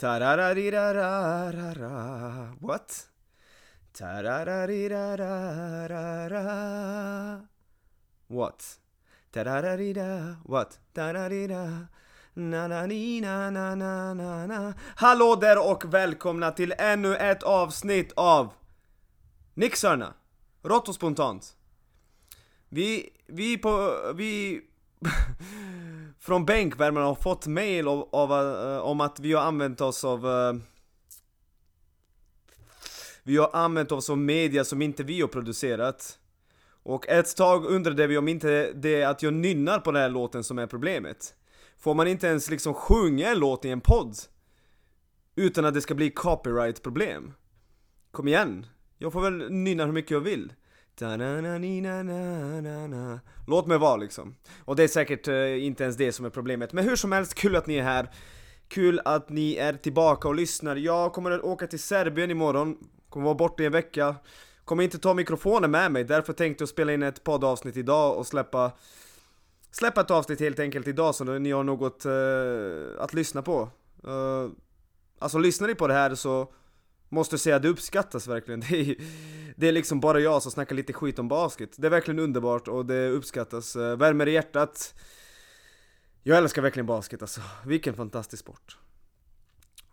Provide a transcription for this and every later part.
Tarararirararara. What? Tarararirararara. What? Tarararira. What? Tararira. Na na ni na na na na na Hallå där och välkomna till ännu ett avsnitt av Nixarna Rått och spontant Vi, vi på, vi Från bänkvärmarna har fått mail av, av, eh, om att vi har använt oss av eh, Vi har använt oss av media som inte vi har producerat Och ett tag undrade vi om inte det är att jag nynnar på den här låten som är problemet Får man inte ens liksom sjunga en låt i en podd? Utan att det ska bli copyright-problem? Kom igen! Jag får väl nynna hur mycket jag vill Låt mig vara liksom. Och det är säkert eh, inte ens det som är problemet. Men hur som helst, kul att ni är här. Kul att ni är tillbaka och lyssnar. Jag kommer att åka till Serbien imorgon. Kommer vara borta i en vecka. Kommer inte ta mikrofonen med mig, därför tänkte jag spela in ett poddavsnitt idag och släppa Släppa ett avsnitt helt enkelt idag så ni har något eh, att lyssna på. Uh, alltså lyssnar ni på det här så Måste säga det uppskattas verkligen. Det är, det är liksom bara jag som snackar lite skit om basket. Det är verkligen underbart och det uppskattas. Eh, värmer i hjärtat. Jag älskar verkligen basket alltså. Vilken fantastisk sport.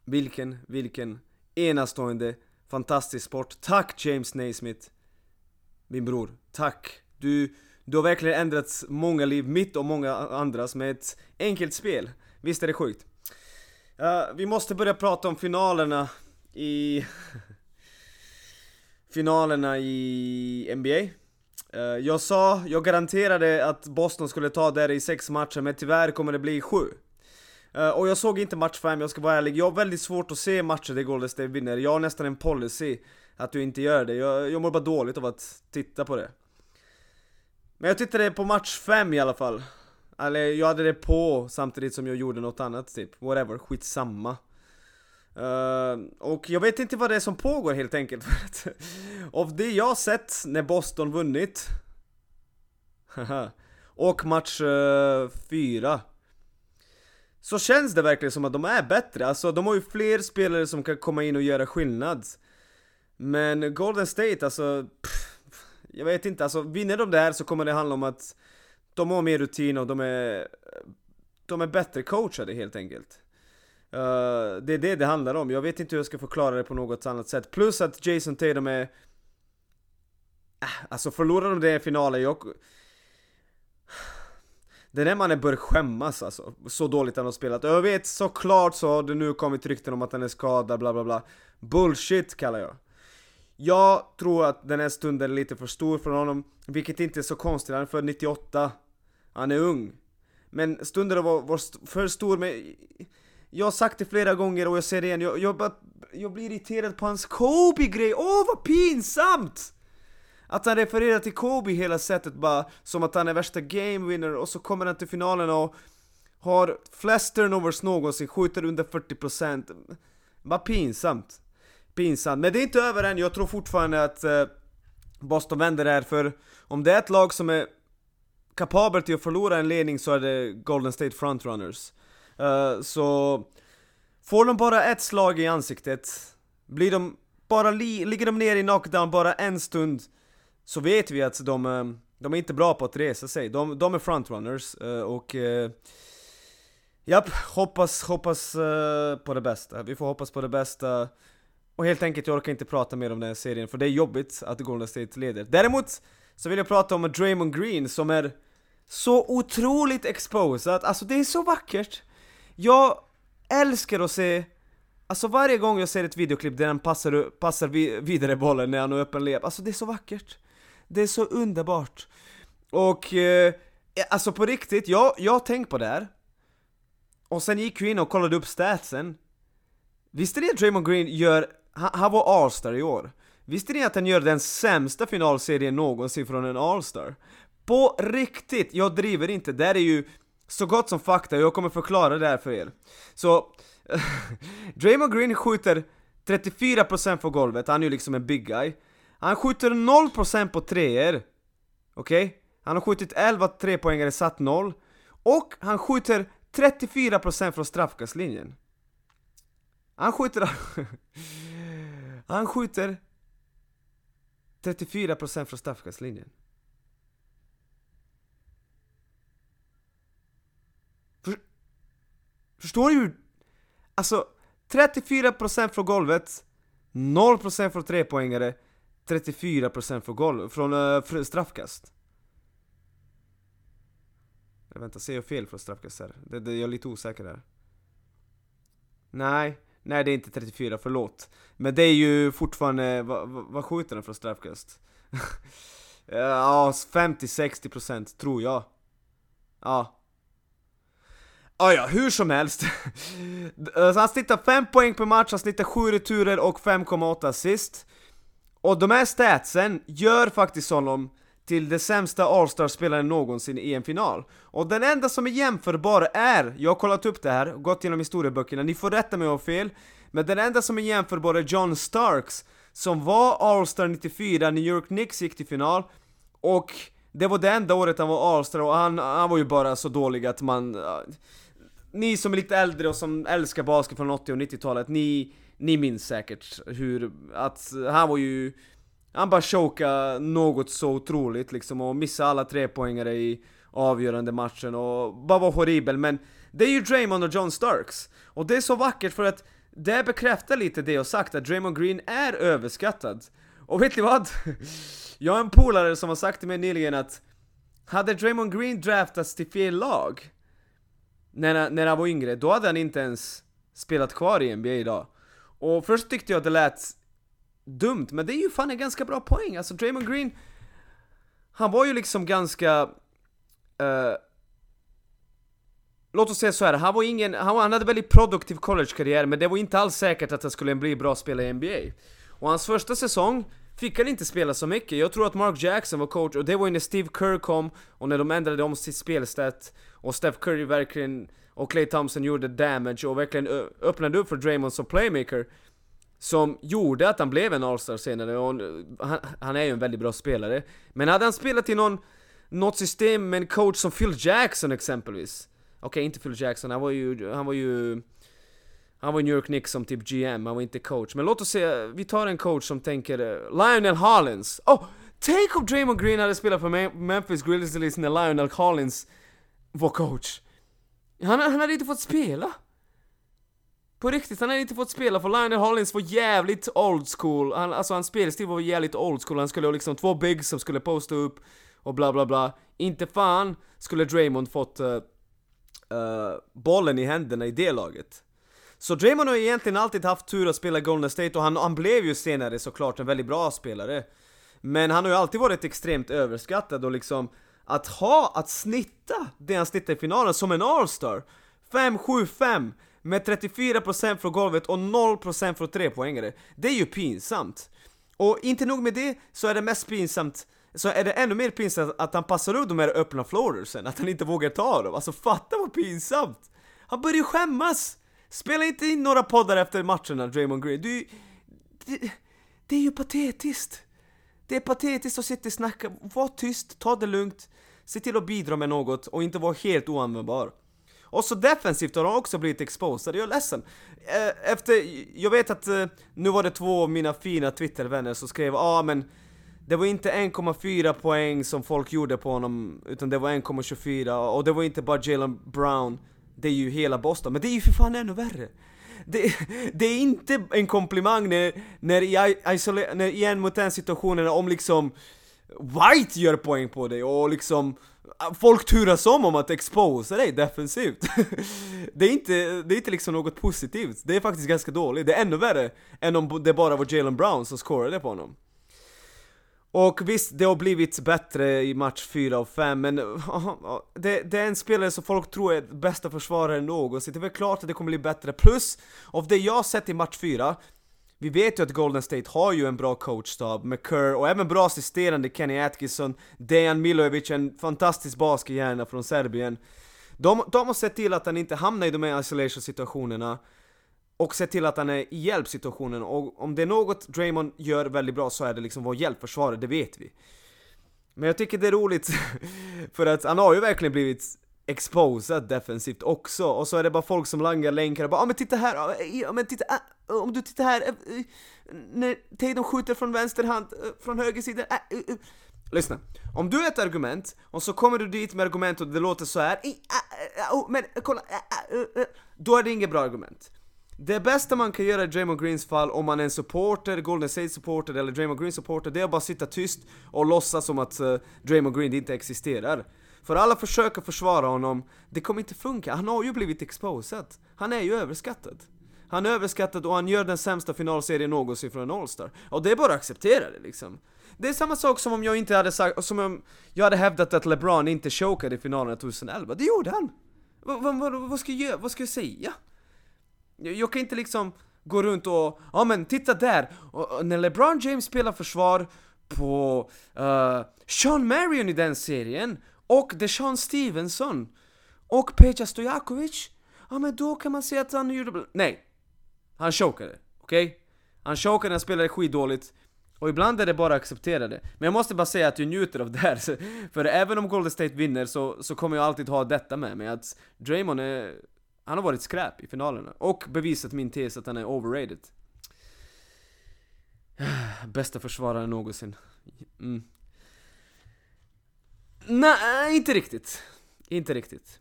Vilken, vilken enastående, fantastisk sport. Tack James Naismith. Min bror. Tack. Du, du har verkligen ändrat många liv, mitt och många andras, med ett enkelt spel. Visst är det sjukt? Uh, vi måste börja prata om finalerna i finalerna i NBA. Eh, jag sa, jag garanterade att Boston skulle ta det i sex matcher, men tyvärr kommer det bli sju. Eh, och jag såg inte match 5, jag ska vara ärlig. Jag har väldigt svårt att se matcher där Golden State vinner. Jag har nästan en policy att du inte gör det. Jag, jag mår bara dåligt av att titta på det. Men jag tittade på match 5 i alla fall. Eller jag hade det på samtidigt som jag gjorde något annat typ. Whatever, skitsamma. Uh, och jag vet inte vad det är som pågår helt enkelt för att Av det jag sett när Boston vunnit Och match eh, 4 uh, Så känns det verkligen som att de är bättre, alltså de har ju fler spelare som kan komma in och göra skillnad. Men Golden State alltså pff, Jag vet inte, alltså vinner de det här så kommer det handla om att De har mer rutin och de är De är bättre coachade helt enkelt. Uh, det är det det handlar om, jag vet inte hur jag ska förklara det på något annat sätt. Plus att Jason Tatum är... Äh, alltså förlorar de det i finalen, jag... Den där mannen bör skämmas alltså, så dåligt han har spelat. Och jag vet såklart så har det nu kommit rykten om att han är skadad, bla bla bla. Bullshit kallar jag. Jag tror att den här stunden är lite för stor för honom, vilket inte är så konstigt, han är född 98. Han är ung. Men stunden var, var för stor, men jag har sagt det flera gånger och jag säger det igen, jag, jag, jag blir irriterad på hans Kobe-grej, åh oh, vad pinsamt! Att han refererar till Kobe hela sättet bara, som att han är värsta game winner och så kommer han till finalen och har flest turnovers någonsin, skjuter under 40% Vad pinsamt. Pinsamt, men det är inte över än, jag tror fortfarande att eh, Boston vänder här, för om det är ett lag som är kapabelt till att förlora en ledning så är det Golden State Frontrunners. Uh, så får de bara ett slag i ansiktet, blir de bara li ligger de ner i knockdown bara en stund så vet vi att de, uh, de är inte bra på att resa sig. De, de är frontrunners uh, och Japp, hoppas, hoppas på det bästa. Vi får hoppas på det bästa. Och helt enkelt, jag orkar inte prata mer om den här serien för det är jobbigt att Golden State leder. Däremot så vill jag prata om Draymond Green som är så otroligt exposed, alltså det är så vackert! Jag älskar att se Alltså varje gång jag ser ett videoklipp där han passar, passar vidare bollen när han har öppen lep, alltså det är så vackert. Det är så underbart. Och, eh, eh, alltså på riktigt, jag, jag har tänkt på det här. Och sen gick vi in och kollade upp statsen. Visste ni att Draymond Green gör, han, han var All-star i år? Visste ni att han gör den sämsta finalserien någonsin från en All-star? På riktigt, jag driver inte, det här är ju så gott som fakta, jag kommer förklara det här för er. Så, Draymond Green skjuter 34% på golvet, han är ju liksom en big guy. Han skjuter 0% på treor. Okej? Okay? Han har skjutit 11 trepoängare, satt 0. Och han skjuter 34% från straffkastlinjen. Han skjuter... han skjuter 34% från straffkastlinjen. För, förstår du hur... Alltså, 34% från golvet, 0% från trepoängare, 34% från, golv, från uh, straffkast. Jag vänta, ser jag fel från straffkast här? Det, det, jag är lite osäker där. Nej, nej det är inte 34, förlåt. Men det är ju fortfarande, vad, vad skjuter den från straffkast? ja, 50-60% tror jag. Ja. Ah, ja, hur som helst. han snittar 5 poäng per match, han snittar 7 returer och 5,8 assist. Och de här statsen gör faktiskt honom till det sämsta All-Star-spelaren någonsin i en final. Och den enda som är jämförbar är, jag har kollat upp det här, gått igenom historieböckerna, ni får rätta mig om jag har fel, men den enda som är jämförbar är John Starks, som var All-Star 94, New York Knicks gick till final, och det var det enda året han var All-Star och han, han var ju bara så dålig att man... Ni som är lite äldre och som älskar basket från 80 och 90-talet, ni, ni minns säkert hur, att han var ju han bara choka något så otroligt liksom och missa alla tre poängare i avgörande matchen och bara var horribel. Men det är ju Draymond och John Starks. Och det är så vackert för att det bekräftar lite det jag sagt att Draymond Green är överskattad. Och vet ni vad? Jag har en polare som har sagt till mig nyligen att hade Draymond Green draftats till fel lag när, när han var yngre, då hade han inte ens spelat kvar i NBA idag. Och först tyckte jag att det lät dumt, men det är ju fan en ganska bra poäng. Alltså Draymond Green, han var ju liksom ganska... Uh, låt oss säga så här, han var ingen, han, han hade väldigt produktiv collegekarriär, men det var inte alls säkert att han skulle bli bra spelare i NBA. Och hans första säsong fick han inte spela så mycket. Jag tror att Mark Jackson var coach, och det var ju när Steve Kerr kom, och när de ändrade om sitt spelsätt och Steph Curry verkligen, och Clay Thompson gjorde damage, och verkligen öppnade upp för Draymond som playmaker som gjorde att han blev en All-Star senare, och han, han, är ju en väldigt bra spelare. Men hade han spelat i någon, något system med en coach som Phil Jackson exempelvis, okej okay, inte Phil Jackson, han var ju, han var ju han var New York Knicks som typ GM, han var inte coach. Men låt oss säga, vi tar en coach som tänker eh, Lionel Hollins. Oh! Tänk om Draymond Green hade spelat för Memphis Grizzlies när Lionel Hollins var coach. Han, han hade inte fått spela. På riktigt, han hade inte fått spela för Lionel Hollins var jävligt old school, han, alltså hans spelstil var jävligt old school, han skulle ha liksom två bigs som skulle posta upp och bla bla bla. Inte fan skulle Draymond fått uh, uh, bollen i händerna i det laget. Så Draymond har egentligen alltid haft tur att spela Golden State och han, han blev ju senare såklart en väldigt bra spelare. Men han har ju alltid varit extremt överskattad och liksom att ha, att snitta det han snittade i finalen som en All-star 5-7-5 med 34% från golvet och 0% från trepoängare. Det är ju pinsamt. Och inte nog med det, så är det mest pinsamt så är det ännu mer pinsamt att han passar upp de här öppna floatersen, att han inte vågar ta dem. Alltså fatta vad pinsamt! Han börjar ju skämmas! Spela inte in några poddar efter matcherna, Draymond Green. Du, det, det är ju patetiskt! Det är patetiskt att sitta och snacka, var tyst, ta det lugnt, se till att bidra med något och inte vara helt oanvändbar. Och så defensivt har de också blivit exposed, jag är ledsen. Eh, efter, jag vet att eh, nu var det två av mina fina Twittervänner som skrev ja ah, men det var inte 1,4 poäng som folk gjorde på honom, utan det var 1,24 och det var inte bara Jalen Brown, det är ju hela Boston, men det är ju för fan ännu värre. Det, det är inte en komplimang när, när, i, när i en mot en situationen om liksom White gör poäng på dig och liksom äh, folk turas om om att exposa dig defensivt. det, är inte, det är inte liksom något positivt, det är faktiskt ganska dåligt. Det är ännu värre än om det bara var Jalen Brown som scorade på honom. Och visst, det har blivit bättre i match 4 och 5, men det, det, är en spelare som folk tror är bästa försvarare någonsin. Det är väl klart att det kommer bli bättre. Plus, av det jag har sett i match 4, vi vet ju att Golden State har ju en bra coachstab med Kerr och även bra assisterande Kenny Atkinson, Dejan Milojevic, en fantastisk baskethjärna från Serbien. De, de har sett till att han inte hamnar i de här isolation situationerna och se till att han är i hjälpsituationen och om det är något Draymond gör väldigt bra så är det liksom vår hjälpförsvar, det vet vi. Men jag tycker det är roligt för att han har ju verkligen blivit exposad defensivt också, och så är det bara folk som langar länkar och bara ah, men titta här, ah, ah men titta, ah, ah, om du tittar här, eh, när Tatum skjuter från vänster hand, eh, från höger sida, äh, uh, uh. Lyssna, om du är ett argument, och så kommer du dit med argument och det låter så här, ah, oh, men kolla, då är det inget bra argument. Det bästa man kan göra i Draymond Greens fall om man är en supporter, Golden State supporter eller Draymond Green supporter, det är att bara sitta tyst och låtsas som att uh, Draymond Green inte existerar. För alla försöker försvara honom, det kommer inte funka, han har ju blivit exposed. Han är ju överskattad. Han är överskattad och han gör den sämsta finalserien någonsin från en All-Star. Och det är bara att acceptera det liksom. Det är samma sak som om jag inte hade sagt, som om jag hade hävdat att LeBron inte chokade i finalen 2011. Det gjorde han! Vad, vad, vad ska jag göra? Vad ska jag säga? Jag, jag kan inte liksom gå runt och, ja men titta där! Och, och när LeBron James spelar försvar på uh, Sean Marion i den serien och Deshaun Stevenson och Peja Stojakovic, ja men då kan man säga att han gjorde... Nej! Han chokade, okej? Okay? Han chokade, han spelade skitdåligt och ibland är det bara att acceptera det. Men jag måste bara säga att jag njuter av det här, för även om Golden State vinner så, så kommer jag alltid ha detta med mig, att Draymond är... Han har varit skräp i finalerna, och bevisat min tes att han är overrated. Bästa försvarare någonsin. Mm. Nej, inte riktigt. Inte riktigt.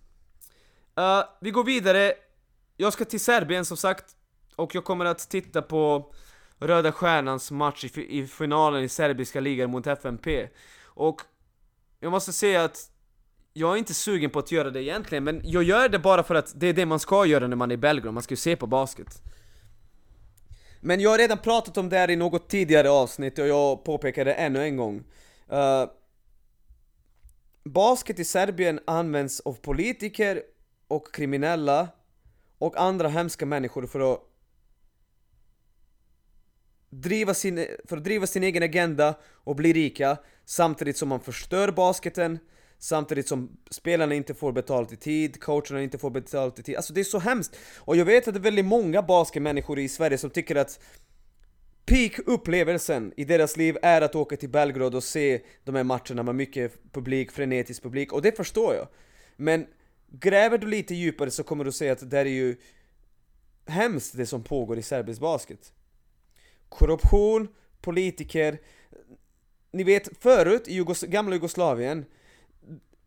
Uh, vi går vidare. Jag ska till Serbien som sagt, och jag kommer att titta på Röda Stjärnans match i, i finalen i serbiska ligan mot FNP. Och jag måste säga att jag är inte sugen på att göra det egentligen, men jag gör det bara för att det är det man ska göra när man är i Belgrad, man ska ju se på basket. Men jag har redan pratat om det här i något tidigare avsnitt och jag påpekar det ännu en gång. Uh, basket i Serbien används av politiker och kriminella och andra hemska människor för att driva sin, för att driva sin egen agenda och bli rika samtidigt som man förstör basketen Samtidigt som spelarna inte får betalt i tid, coacherna inte får betalt i tid, alltså det är så hemskt! Och jag vet att det är väldigt många basketmänniskor i Sverige som tycker att Peak-upplevelsen i deras liv är att åka till Belgrad och se de här matcherna med mycket publik, frenetisk publik, och det förstår jag. Men gräver du lite djupare så kommer du se att det är ju hemskt det som pågår i serbisk basket. Korruption, politiker, ni vet förut i Jugos gamla Jugoslavien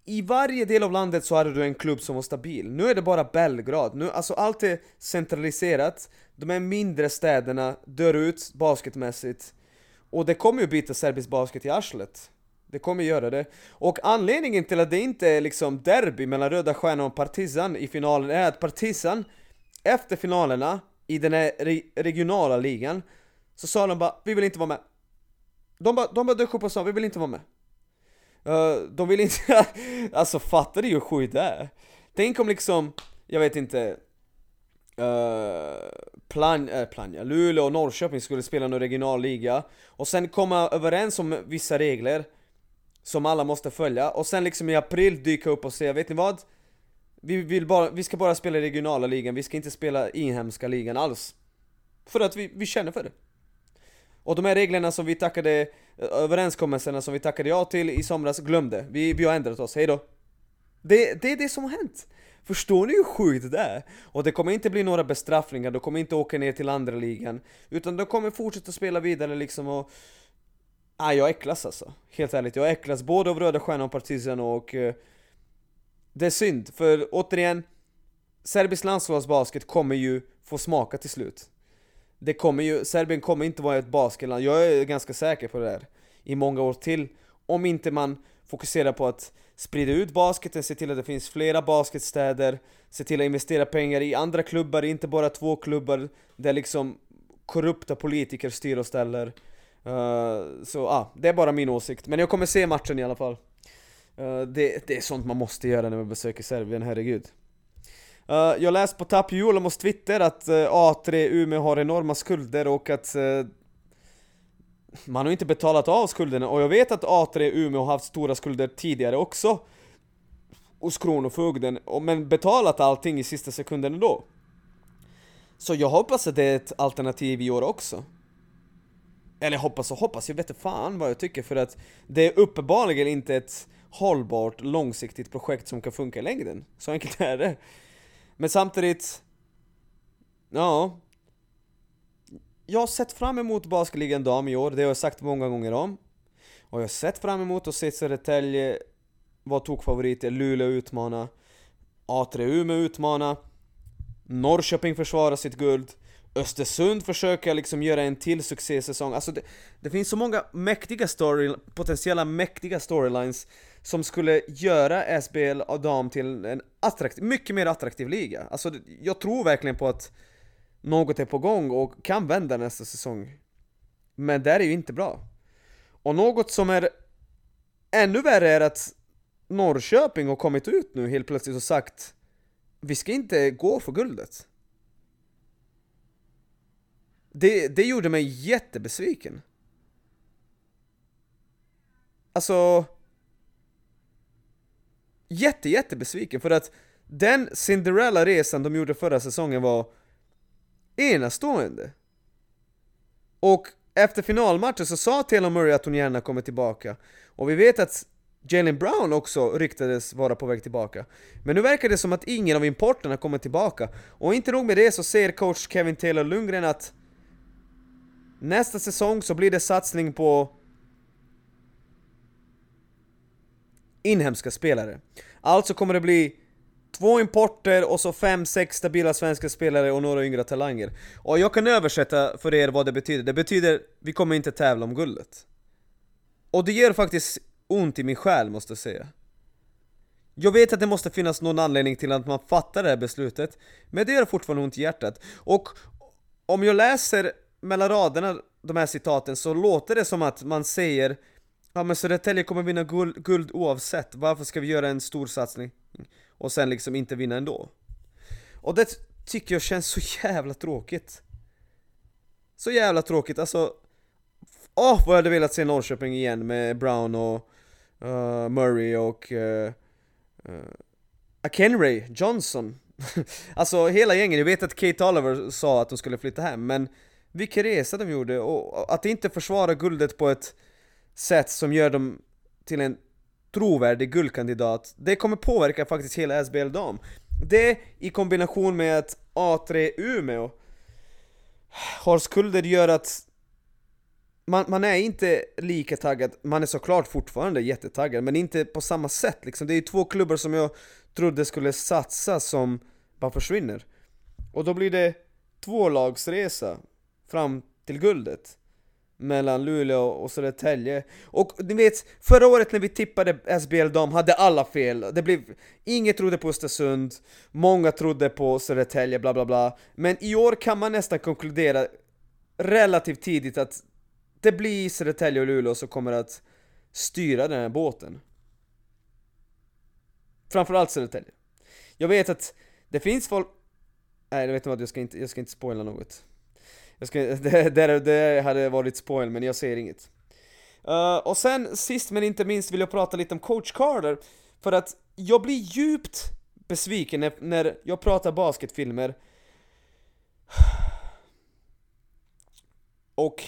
i varje del av landet så hade du en klubb som var stabil. Nu är det bara Belgrad. Nu, alltså allt är centraliserat. De här mindre städerna dör ut basketmässigt. Och det kommer ju bita serbisk basket i arslet. Det kommer göra det. Och anledningen till att det inte är liksom derby mellan Röda Stjärnan och Partizan i finalen är att Partizan, efter finalerna i den här re regionala ligan, så sa de bara 'Vi vill inte vara med' De bara, de bara dök upp och sa 'Vi vill inte vara med' Uh, de vill inte, alltså fattar du hur sjukt det är? Tänk om liksom, jag vet inte uh, Plan, äh, Plannja, Luleå och Norrköping skulle spela någon regional liga Och sen komma överens om vissa regler Som alla måste följa och sen liksom i april dyka upp och säga, vet ni vad? Vi, vill bara, vi ska bara spela regionala ligan, vi ska inte spela inhemska ligan alls För att vi, vi känner för det och de här reglerna som vi tackade, eh, överenskommelserna som vi tackade ja till i somras, glömde. Vi, vi har ändrat oss, hejdå. Det, det är det som har hänt. Förstår ni hur sjukt det är? Och det kommer inte bli några bestraffningar, de kommer inte åka ner till andra ligan Utan de kommer fortsätta spela vidare liksom och... Ah, jag äcklas alltså. Helt ärligt, jag äcklas både av Röda Stjärnan och Partizan och... Eh, det är synd, för återigen Serbisk landslagsbasket kommer ju få smaka till slut det kommer ju, Serbien kommer inte vara ett basketland, jag är ganska säker på det där i många år till om inte man fokuserar på att sprida ut basketen, se till att det finns flera basketstäder, se till att investera pengar i andra klubbar, inte bara två klubbar där liksom korrupta politiker styr och ställer. Uh, så ja, ah, det är bara min åsikt. Men jag kommer se matchen i alla fall. Uh, det, det är sånt man måste göra när man besöker Serbien, herregud. Uh, jag läste på Tapio Julamos Twitter att eh, uh, A3 Umeå har enorma skulder och att uh, man har inte betalat av skulderna och jag vet att A3 Umeå har haft stora skulder tidigare också hos Kronofogden, men betalat allting i sista sekunden ändå. Så jag hoppas att det är ett alternativ i år också. Eller hoppas och hoppas, jag vet inte fan vad jag tycker för att det är uppenbarligen inte ett hållbart, långsiktigt projekt som kan funka i längden. Så enkelt är det. Men samtidigt, ja. Jag har sett fram emot Basketligan dam i år, det har jag sagt många gånger om. Och jag har sett fram emot att se Södertälje vara tokfavoriter, Luleå utmana, A3 Umeå utmana, Norrköping försvara sitt guld, Östersund försöker liksom göra en till succésäsong, alltså det, det finns så många mäktiga story, potentiella mäktiga storylines som skulle göra SBL och dam till en attraktiv, mycket mer attraktiv liga. Alltså jag tror verkligen på att något är på gång och kan vända nästa säsong. Men det är ju inte bra. Och något som är ännu värre är att Norrköping har kommit ut nu helt plötsligt och sagt Vi ska inte gå för guldet. Det, det gjorde mig jättebesviken. Alltså... Jätte, jättebesviken för att den Cinderella-resan de gjorde förra säsongen var enastående. Och efter finalmatchen så sa Taylor Murray att hon gärna kommer tillbaka. Och vi vet att Jalen Brown också ryktades vara på väg tillbaka. Men nu verkar det som att ingen av importerna kommer tillbaka. Och inte nog med det så ser coach Kevin Taylor Lundgren att nästa säsong så blir det satsning på inhemska spelare. Alltså kommer det bli två importer och så fem, sex stabila svenska spelare och några yngre talanger. Och jag kan översätta för er vad det betyder. Det betyder vi kommer inte tävla om guldet. Och det gör faktiskt ont i min själ måste jag säga. Jag vet att det måste finnas någon anledning till att man fattar det här beslutet, men det gör fortfarande ont i hjärtat. Och om jag läser mellan raderna de här citaten så låter det som att man säger Ja men Södertälje kommer vinna guld, guld oavsett, varför ska vi göra en stor satsning? Och sen liksom inte vinna ändå. Och det tycker jag känns så jävla tråkigt. Så jävla tråkigt, alltså Åh oh, vad jag hade velat se Norrköping igen med Brown och uh, Murray och eh, eh, uh, uh, Akenray Johnson Alltså hela gänget, jag vet att Kate Oliver sa att de skulle flytta hem men vilken resa de gjorde och att inte försvara guldet på ett sätt som gör dem till en trovärdig guldkandidat, det kommer påverka faktiskt hela SBL dam. Det i kombination med att A3 Umeå har skulder gör att man, man är inte lika taggad, man är såklart fortfarande jättetaggad, men inte på samma sätt liksom. Det är ju två klubbar som jag trodde skulle satsa som bara försvinner. Och då blir det tvålagsresa fram till guldet mellan Luleå och Södertälje. Och ni vet, förra året när vi tippade SBL dam hade alla fel. Det blev, inget trodde på Östersund, många trodde på Södertälje, bla bla bla. Men i år kan man nästan konkludera relativt tidigt att det blir Södertälje och Luleå som kommer att styra den här båten. Framförallt Södertälje. Jag vet att det finns folk... Nej, jag vet inte vad, jag ska inte, jag ska inte spoila något. Jag ska, det, det, det hade varit spoil, men jag säger inget. Uh, och sen, sist men inte minst, vill jag prata lite om coach Carter. För att jag blir djupt besviken när, när jag pratar basketfilmer. Och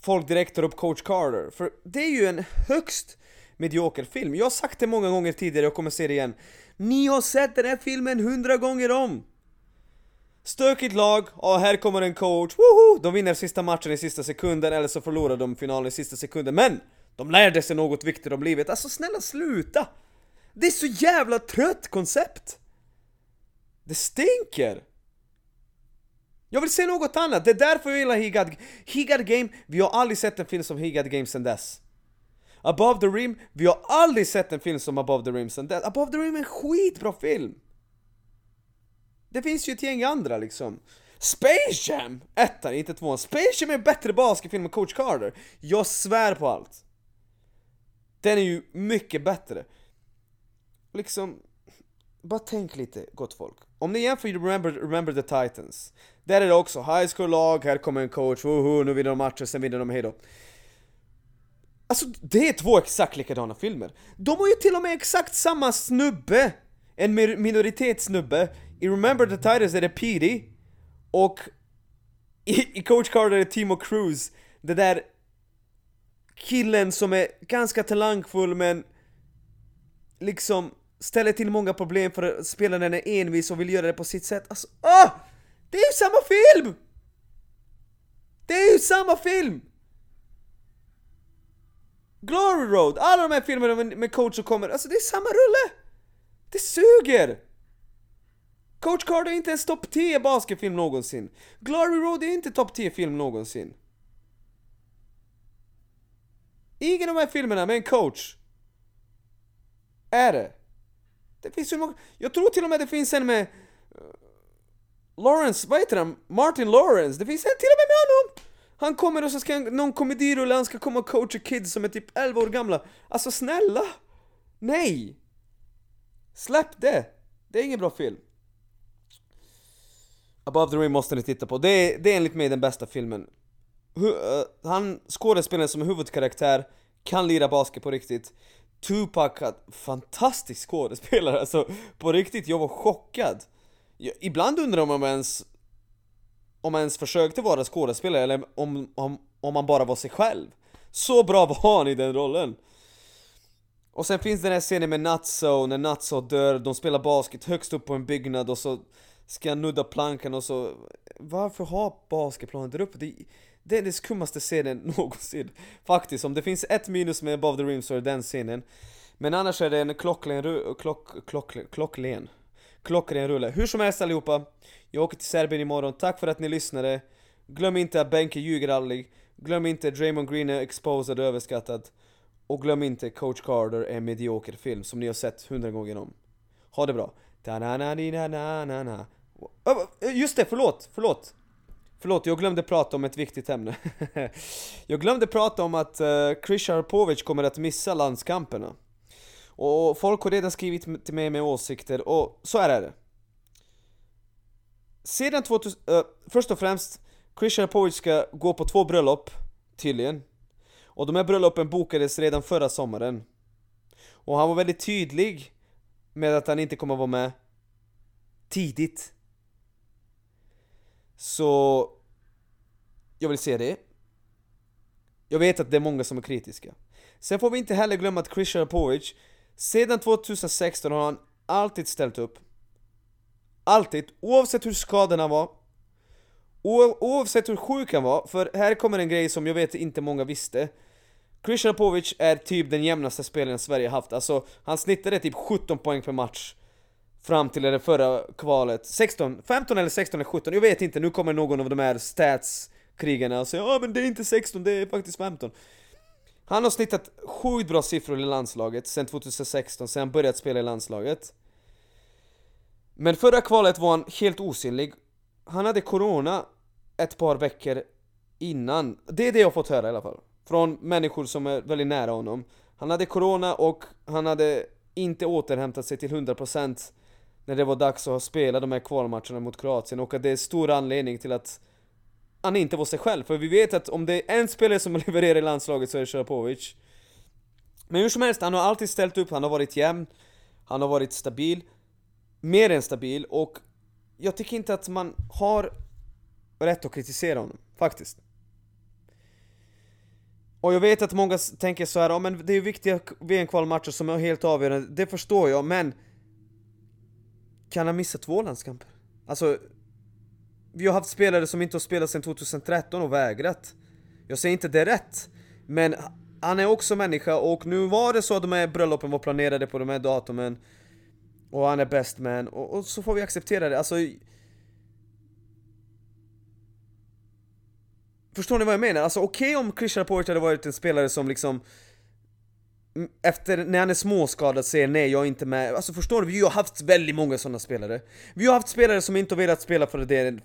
folk direkt tar upp coach Carter. För det är ju en högst medioker film. Jag har sagt det många gånger tidigare, och kommer se det igen. Ni har sett den här filmen hundra gånger om! Stökigt lag, och här kommer en coach, woho! De vinner sista matchen i sista sekunden, eller så förlorar de finalen i sista sekunden, men! De lärde sig något viktigt om livet, alltså snälla sluta! Det är så jävla trött koncept! Det stinker! Jag vill se något annat, det är därför jag gillar Higad He Got Game, vi har aldrig sett en film som He Got Game sen dess. Above the Rim, vi har aldrig sett en film som Above the Rim sen dess. Above the Rim är en skitbra film! Det finns ju ett gäng andra liksom. Space Jam! Ettan, inte tvåan. Space Jam är en bättre basketfilm än Coach Carter. Jag svär på allt. Den är ju mycket bättre. Liksom, bara tänk lite gott folk. Om ni jämför Remember, Remember the Titans, där är det också high school-lag, här kommer en coach, woho, nu vinner de matcher, sen vinner de hejdå. Alltså det är två exakt likadana filmer. De har ju till och med exakt samma snubbe! En minoritetssnubbe i Remember the Titans är det Petey eh? och i, i Coach Carter är det Timo Cruz, det där killen som är ganska talangfull men liksom ställer till många problem för att spelaren är envis och vill göra det på sitt sätt. Alltså, åh! Det är ju samma film! Det är ju samma film! Glory Road, alla de här filmerna med, med coach som kommer, alltså det är samma rulle! Det suger! Coach Carter är inte ens topp 10 basketfilm någonsin. Glory Road är inte topp 10 film någonsin. Ingen av de här filmerna med en coach är det. Det finns ju många, jag tror till och med det finns en med eh, Lawrence, vad heter han? Martin Lawrence, det finns en till och med med honom! Han kommer och så ska han, någon komedirulle, han ska komma och coacha kids som är typ 11 år gamla. Alltså snälla! Nej! Släpp det! Det är ingen bra film. Above the Rim måste ni titta på, det är, det är enligt mig den bästa filmen. Hu, uh, han, skådespelaren som är huvudkaraktär, kan lira basket på riktigt. Tupac, fantastisk skådespelare, alltså på riktigt, jag var chockad. Jag, ibland undrar jag om man ens om man ens försökte vara skådespelare eller om, om, om man bara var sig själv. Så bra var han i den rollen. Och sen finns den här scenen med Nutso, när Nutso dör, de spelar basket högst upp på en byggnad och så ska jag nudda plankan och så... Varför har basketplanen där uppe? Det, det är den skummaste scenen någonsin. Faktiskt, om det finns ett minus med Above the Rim så är det den scenen. Men annars är det en klocklen, klock, klock, klocklen, klockren rulle. Hur som helst allihopa, jag åker till Serbien imorgon, tack för att ni lyssnade. Glöm inte att Benke ljuger aldrig. Glöm inte Draymond Green är exposed och överskattad. Och glöm inte Coach Carter är en medioker film som ni har sett hundra gånger om. Ha det bra na na na na na na Just det, förlåt, förlåt. Förlåt, jag glömde prata om ett viktigt ämne. jag glömde prata om att uh, Chris Harpovic kommer att missa landskamperna. Och folk har redan skrivit till mig med åsikter, och så är det. Sedan 2000, uh, eh, först och främst, Chris Harpovic ska gå på två bröllop, tydligen. Och de här bröllopen bokades redan förra sommaren. Och han var väldigt tydlig med att han inte kommer vara med tidigt. Så jag vill se det. Jag vet att det är många som är kritiska. Sen får vi inte heller glömma att Chris Sharpovic, sedan 2016 har han alltid ställt upp. Alltid, oavsett hur skadorna var. Oavsett hur sjuk han var, för här kommer en grej som jag vet inte många visste. Chris Povic är typ den jämnaste spelaren Sverige haft, alltså han snittade typ 17 poäng per match Fram till det förra kvalet, 16, 15 eller 16 eller 17, jag vet inte, nu kommer någon av de här statskrigarna och säger ja men det är inte 16, det är faktiskt 15 Han har snittat sjukt bra siffror i landslaget sen 2016, sen han börjat spela i landslaget. Men förra kvalet var han helt osynlig. Han hade corona ett par veckor innan, det är det jag har fått höra i alla fall. Från människor som är väldigt nära honom. Han hade corona och han hade inte återhämtat sig till 100% när det var dags att spela de här kvalmatcherna mot Kroatien och att det är stor anledning till att han inte var sig själv, för vi vet att om det är en spelare som levererar i landslaget så är det Serapovic. Men hur som helst, han har alltid ställt upp, han har varit jämn, han har varit stabil, mer än stabil. Och jag tycker inte att man har rätt att kritisera honom, faktiskt. Och jag vet att många tänker så här, ja men det är ju viktiga VM-kvalmatcher som är helt avgörande, det förstår jag, men kan han missa två landskamper? Alltså, vi har haft spelare som inte har spelat sedan 2013 och vägrat. Jag säger inte det är rätt, men han är också människa och nu var det så att de här bröllopen var planerade på de här datumen och han är best man och, och så får vi acceptera det, alltså Förstår ni vad jag menar? Alltså okej okay om Christian Laporte hade varit en spelare som liksom mm, efter, när han är småskadad säger nej, jag är inte med. Alltså förstår du? Vi har haft väldigt många sådana spelare. Vi har haft spelare som inte har velat spela för att det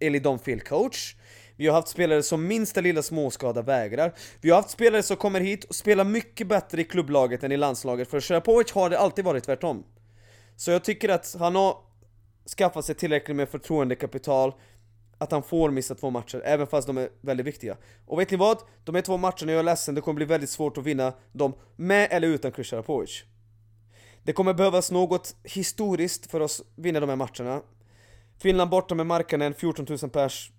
enligt dem fel coach. Vi har haft spelare som minsta lilla småskada vägrar. Vi har haft spelare som kommer hit och spelar mycket bättre i klubblaget än i landslaget, för Serapovic har det alltid varit tvärtom. Så jag tycker att han har skaffat sig tillräckligt med förtroendekapital att han får missa två matcher, även fast de är väldigt viktiga. Och vet ni vad? De här två matcherna, jag är ledsen, det kommer bli väldigt svårt att vinna dem med eller utan Chris Sarapovic. Det kommer behövas något historiskt för oss vinna de här matcherna. Finland borta med Markkanen, 14 000 pers.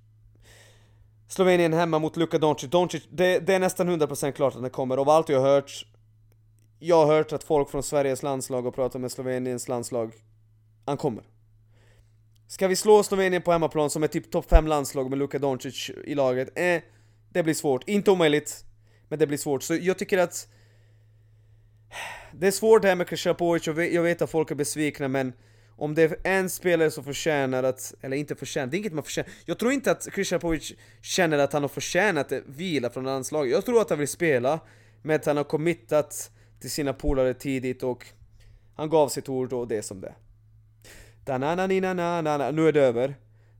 Slovenien hemma mot Luka Doncic. Doncic, det, det är nästan 100% klart att det kommer, av allt jag har hört jag har hört att folk från Sveriges landslag och pratar med Sloveniens landslag, han kommer. Ska vi slå Slovenien på hemmaplan som är typ topp 5 landslag med Luka Doncic i laget? Eh, det blir svårt. Inte omöjligt, men det blir svårt. Så jag tycker att det är svårt det här med Krishapovic och jag vet att folk är besvikna men om det är en spelare som förtjänar att, eller inte förtjänar, det är inget man förtjänar. Jag tror inte att Krishapovic känner att han har förtjänat vila från landslaget. Jag tror att han vill spela, men att han har committat till sina polare tidigt och han gav sitt ord och det är som det Ta-na-na-ni-na-na-na-na. Nu e är det över.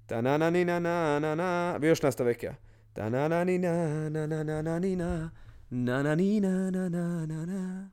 Ta-na-na-ni-na-na-na-na. Vi hörs nästa vecka. Ta-na-na-ni-na-na-na-na-na-na. Na-na-ni-na-na-na-na-na.